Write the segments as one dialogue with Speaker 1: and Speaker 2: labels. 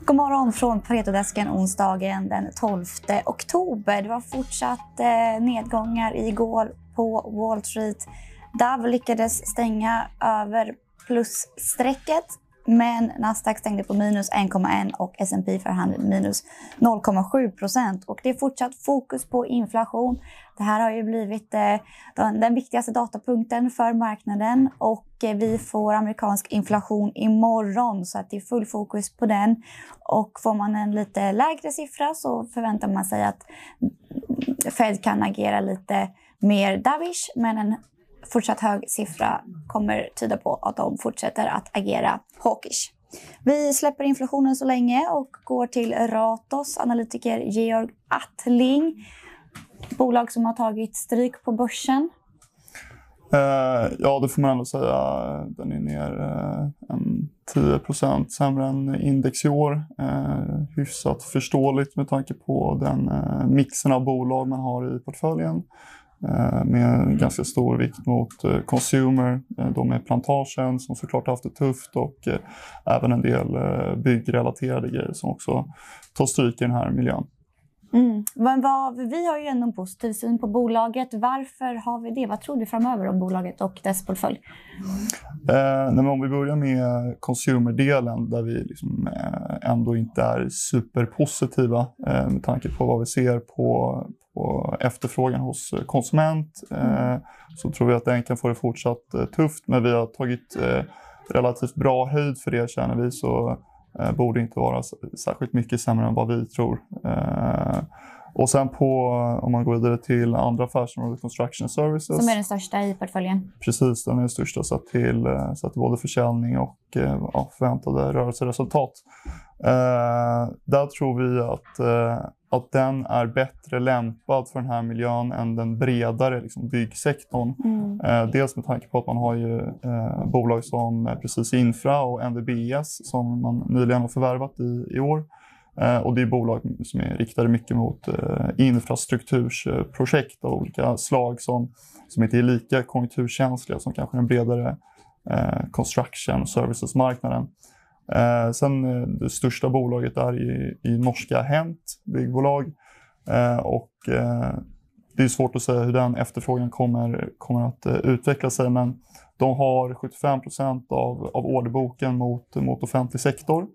Speaker 1: God morgon från Paretodesken onsdagen den 12 oktober. Det var fortsatt eh, nedgångar igår på Wall Street. Dow lyckades stänga över plusstrecket men Nasdaq stängde på minus 1,1 och S&P för minus 0,7 procent. Och det är fortsatt fokus på inflation. Det här har ju blivit eh, den, den, viktigaste datapunkten för marknaden och eh, vi får amerikansk inflation imorgon så att det är full fokus på den. Och får man en lite lägre siffra så förväntar man sig att Fed kan agera lite mer dovish men en fortsatt hög siffra kommer tyda på att de fortsätter att agera hawkish. Vi släpper inflationen så länge och går till Ratos analytiker Georg Attling. Bolag som har tagit stryk på börsen.
Speaker 2: Eh, ja, det får man ändå säga. Den är ner eh, en 10% sämre än index i år. Eh, hyfsat förståeligt med tanke på den eh, mixen av bolag man har i portföljen. Eh, med ganska stor vikt mot eh, consumer, eh, de med plantagen som såklart haft det tufft och även en del byggrelaterade grejer som också tar stryk i den här miljön.
Speaker 1: Mm. Men vad, vi har ju ändå en positiv syn på bolaget. Varför har vi det? Vad tror du framöver om bolaget och dess portfölj?
Speaker 2: Eh, om vi börjar med consumer-delen där vi liksom, eh, ändå inte är superpositiva eh, med tanke på vad vi ser på, på efterfrågan hos konsument eh, så tror vi att den kan få det fortsatt eh, tufft. Men vi har tagit eh, relativt bra höjd för det känner vi. så eh, borde inte vara särskilt mycket sämre än vad vi tror. Eh, och sen på, om man går vidare till andra affärsområden, construction services.
Speaker 1: Som är den största i portföljen?
Speaker 2: Precis, den är den största sett till, eh, sett till både försäljning och eh, ja, förväntade rörelseresultat. Eh, där tror vi att, eh, att den är bättre lämpad för den här miljön än den bredare liksom, byggsektorn. Mm. Eh, dels med tanke på att man har ju eh, bolag som Precis Infra och NVBS som man nyligen har förvärvat i, i år. Eh, och det är bolag som är riktade mycket mot eh, infrastrukturprojekt av olika slag som, som inte är lika konjunkturkänsliga som kanske den bredare eh, construction services-marknaden. Eh, sen eh, det största bolaget är i, i norska Hent byggbolag. Eh, och eh, det är svårt att säga hur den efterfrågan kommer, kommer att eh, utveckla sig men de har 75 av, av orderboken mot, mot offentlig sektor.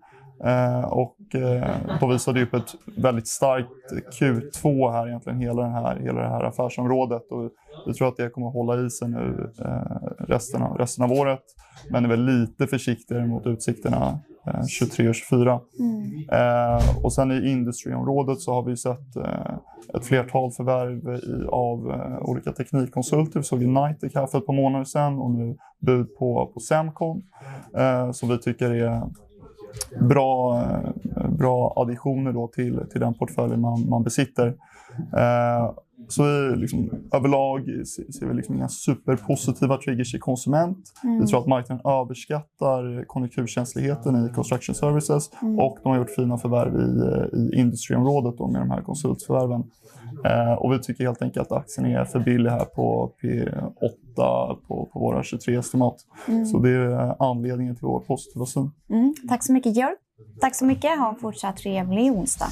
Speaker 2: Eh, och eh, de visade upp ett väldigt starkt Q2 här egentligen, hela, den här, hela det här affärsområdet. Och vi tror att det kommer att hålla i sig nu eh, resten, av, resten av året. Men är väl lite försiktigare mot utsikterna 23 och 24. Mm. Eh, och sen i industriområdet så har vi sett eh, ett flertal förvärv i, av eh, olika teknikkonsulter. Vi såg United här för ett par månader sedan och nu bud på, på Semcon som vi tycker är bra, bra additioner då till, till den portföljen man, man besitter. Så vi liksom, överlag ser vi liksom inga superpositiva triggers i konsument. Mm. Vi tror att marknaden överskattar konjunkturkänsligheten i construction services mm. och de har gjort fina förvärv i, i industriområdet då med de här konsultförvärven. Eh, och vi tycker helt enkelt att aktien är för billig här på P8 på, på våra 23-estimat. Mm. Så det är anledningen till vår positiva syn.
Speaker 1: Mm. Tack så mycket Georg. Tack så mycket. Ha en fortsatt trevlig onsdag.